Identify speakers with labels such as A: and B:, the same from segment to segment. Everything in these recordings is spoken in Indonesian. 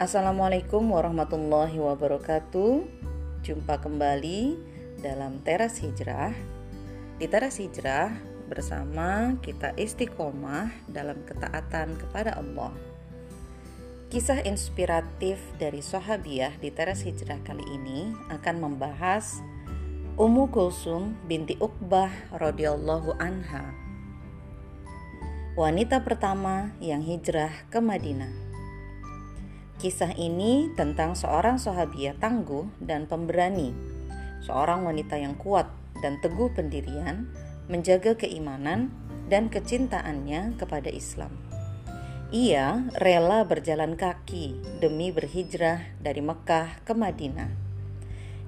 A: Assalamualaikum warahmatullahi wabarakatuh. Jumpa kembali dalam Teras Hijrah. Di Teras Hijrah bersama kita istiqomah dalam ketaatan kepada Allah. Kisah inspiratif dari Sahabiah di Teras Hijrah kali ini akan membahas Ummu Kulsum binti Uqbah radhiyallahu anha. Wanita pertama yang hijrah ke Madinah. Kisah ini tentang seorang sahabiah tangguh dan pemberani, seorang wanita yang kuat dan teguh pendirian, menjaga keimanan dan kecintaannya kepada Islam. Ia rela berjalan kaki demi berhijrah dari Mekah ke Madinah.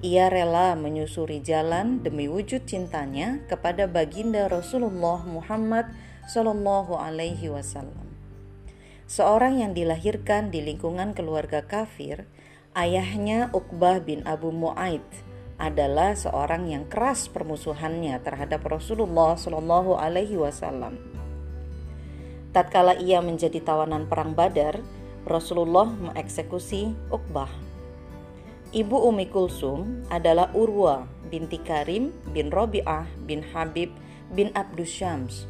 A: Ia rela menyusuri jalan demi wujud cintanya kepada baginda Rasulullah Muhammad Shallallahu Alaihi Wasallam. Seorang yang dilahirkan di lingkungan keluarga kafir, ayahnya Uqbah bin Abu Mu'aid adalah seorang yang keras permusuhannya terhadap Rasulullah Shallallahu Alaihi Wasallam Tatkala ia menjadi tawanan perang Badar, Rasulullah mengeksekusi Uqbah. Ibu Umi Kulsum adalah Urwa binti Karim bin Robi'ah bin Habib bin Abdus Syams,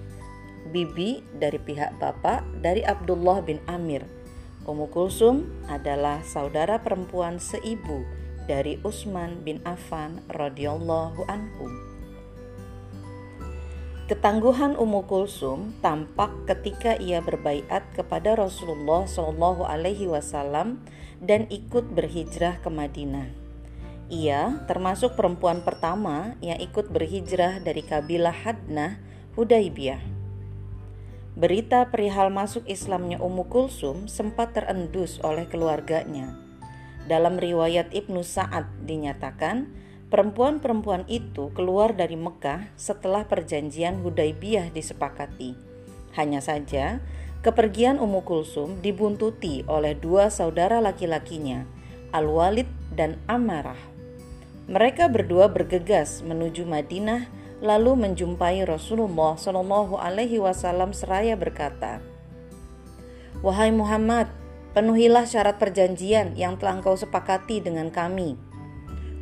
A: bibi dari pihak bapak dari Abdullah bin Amir. Ummu Kulsum adalah saudara perempuan seibu dari Utsman bin Affan radhiyallahu anhu. Ketangguhan Ummu Kulsum tampak ketika ia berbaiat kepada Rasulullah Shallallahu Alaihi Wasallam dan ikut berhijrah ke Madinah. Ia termasuk perempuan pertama yang ikut berhijrah dari kabilah Hadnah Hudaibiyah. Berita perihal masuk Islamnya Ummu Kulsum sempat terendus oleh keluarganya. Dalam riwayat Ibnu Sa'ad dinyatakan, Perempuan-perempuan itu keluar dari Mekah setelah perjanjian Hudaibiyah disepakati. Hanya saja, kepergian Ummu Kulsum dibuntuti oleh dua saudara laki-lakinya, Al-Walid dan Amarah. Mereka berdua bergegas menuju Madinah lalu menjumpai Rasulullah Shallallahu alaihi wasallam seraya berkata, "Wahai Muhammad, penuhilah syarat perjanjian yang telah engkau sepakati dengan kami."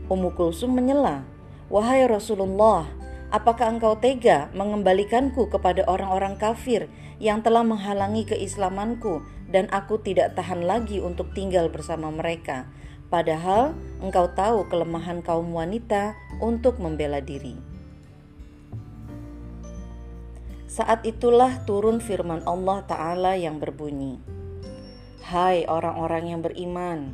A: Ummu Kulsum menyela, "Wahai Rasulullah, apakah engkau tega mengembalikanku kepada orang-orang kafir yang telah menghalangi keislamanku dan aku tidak tahan lagi untuk tinggal bersama mereka?" Padahal engkau tahu kelemahan kaum wanita untuk membela diri. Saat itulah turun firman Allah Ta'ala yang berbunyi, "Hai orang-orang yang beriman,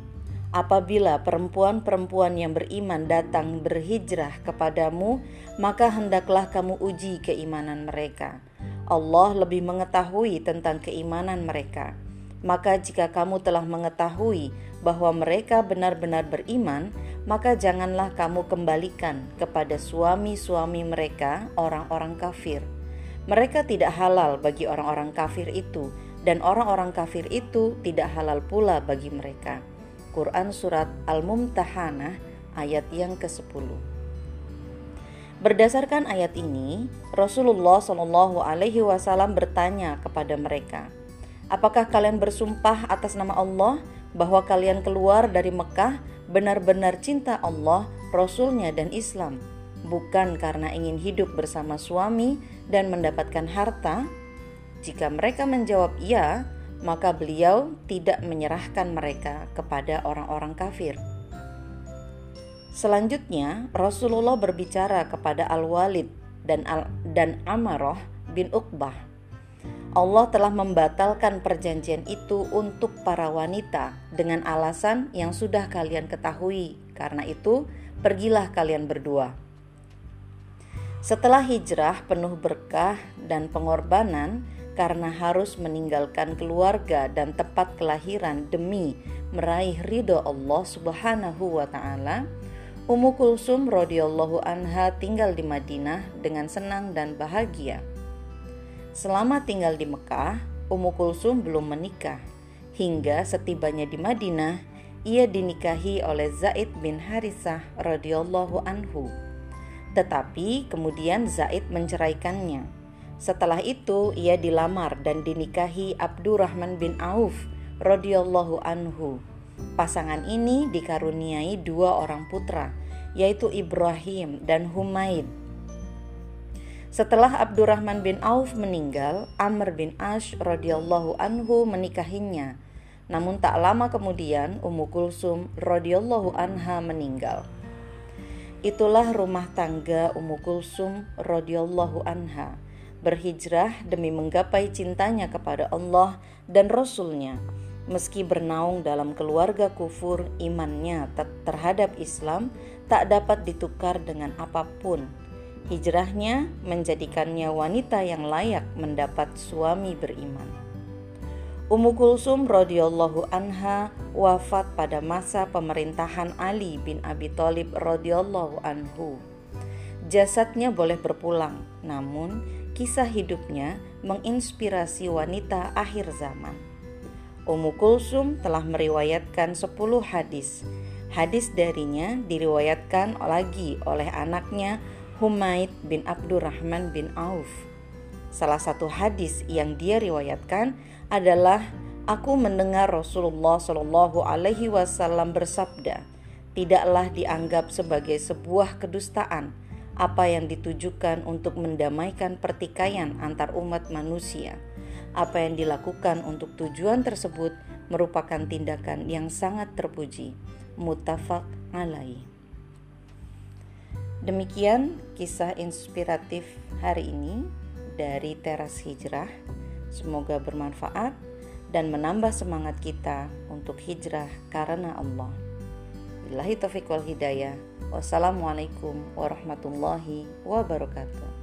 A: Apabila perempuan-perempuan yang beriman datang berhijrah kepadamu, maka hendaklah kamu uji keimanan mereka. Allah lebih mengetahui tentang keimanan mereka. Maka, jika kamu telah mengetahui bahwa mereka benar-benar beriman, maka janganlah kamu kembalikan kepada suami-suami mereka, orang-orang kafir. Mereka tidak halal bagi orang-orang kafir itu, dan orang-orang kafir itu tidak halal pula bagi mereka. Quran Surat Al-Mumtahanah ayat yang ke-10. Berdasarkan ayat ini, Rasulullah Shallallahu Alaihi Wasallam bertanya kepada mereka, apakah kalian bersumpah atas nama Allah bahwa kalian keluar dari Mekah benar-benar cinta Allah, Rasulnya dan Islam, bukan karena ingin hidup bersama suami dan mendapatkan harta? Jika mereka menjawab iya, maka beliau tidak menyerahkan mereka kepada orang-orang kafir. Selanjutnya, Rasulullah berbicara kepada Al-Walid dan Al dan Amaroh bin Uqbah. Allah telah membatalkan perjanjian itu untuk para wanita dengan alasan yang sudah kalian ketahui. Karena itu, pergilah kalian berdua. Setelah hijrah penuh berkah dan pengorbanan, karena harus meninggalkan keluarga dan tempat kelahiran demi meraih ridho Allah Subhanahu wa taala, Ummu Kulsum radhiyallahu anha tinggal di Madinah dengan senang dan bahagia. Selama tinggal di Mekah, Ummu Kulsum belum menikah. Hingga setibanya di Madinah, ia dinikahi oleh Zaid bin Harisah radhiyallahu anhu. Tetapi kemudian Zaid menceraikannya setelah itu ia dilamar dan dinikahi Abdurrahman bin Auf radhiyallahu anhu. Pasangan ini dikaruniai dua orang putra, yaitu Ibrahim dan Humaid. Setelah Abdurrahman bin Auf meninggal, Amr bin Ash radhiyallahu anhu menikahinya. Namun tak lama kemudian Ummu Kulsum radhiyallahu anha meninggal. Itulah rumah tangga Ummu Kulsum radhiyallahu anha. Berhijrah demi menggapai cintanya kepada Allah dan Rasulnya. Meski bernaung dalam keluarga kufur imannya terhadap Islam tak dapat ditukar dengan apa pun. Hijrahnya menjadikannya wanita yang layak mendapat suami beriman Ummu Kulsum radhiyallahu anha wafat pada masa pemerintahan Ali bin Abi Thalib radhiyallahu anhu. Jasadnya boleh berpulang, namun kisah hidupnya menginspirasi wanita akhir zaman. Ummu Kulsum telah meriwayatkan 10 hadis. Hadis darinya diriwayatkan lagi oleh anaknya Humaid bin Abdurrahman bin Auf. Salah satu hadis yang dia riwayatkan adalah aku mendengar Rasulullah Shallallahu Alaihi Wasallam bersabda, tidaklah dianggap sebagai sebuah kedustaan apa yang ditujukan untuk mendamaikan pertikaian antar umat manusia. Apa yang dilakukan untuk tujuan tersebut merupakan tindakan yang sangat terpuji. Mutafak alai. Demikian kisah inspiratif hari ini dari Teras Hijrah. Semoga bermanfaat dan menambah semangat kita untuk hijrah karena Allah. Billahi taufiq wal hidayah. Wassalamualaikum warahmatullahi wabarakatuh.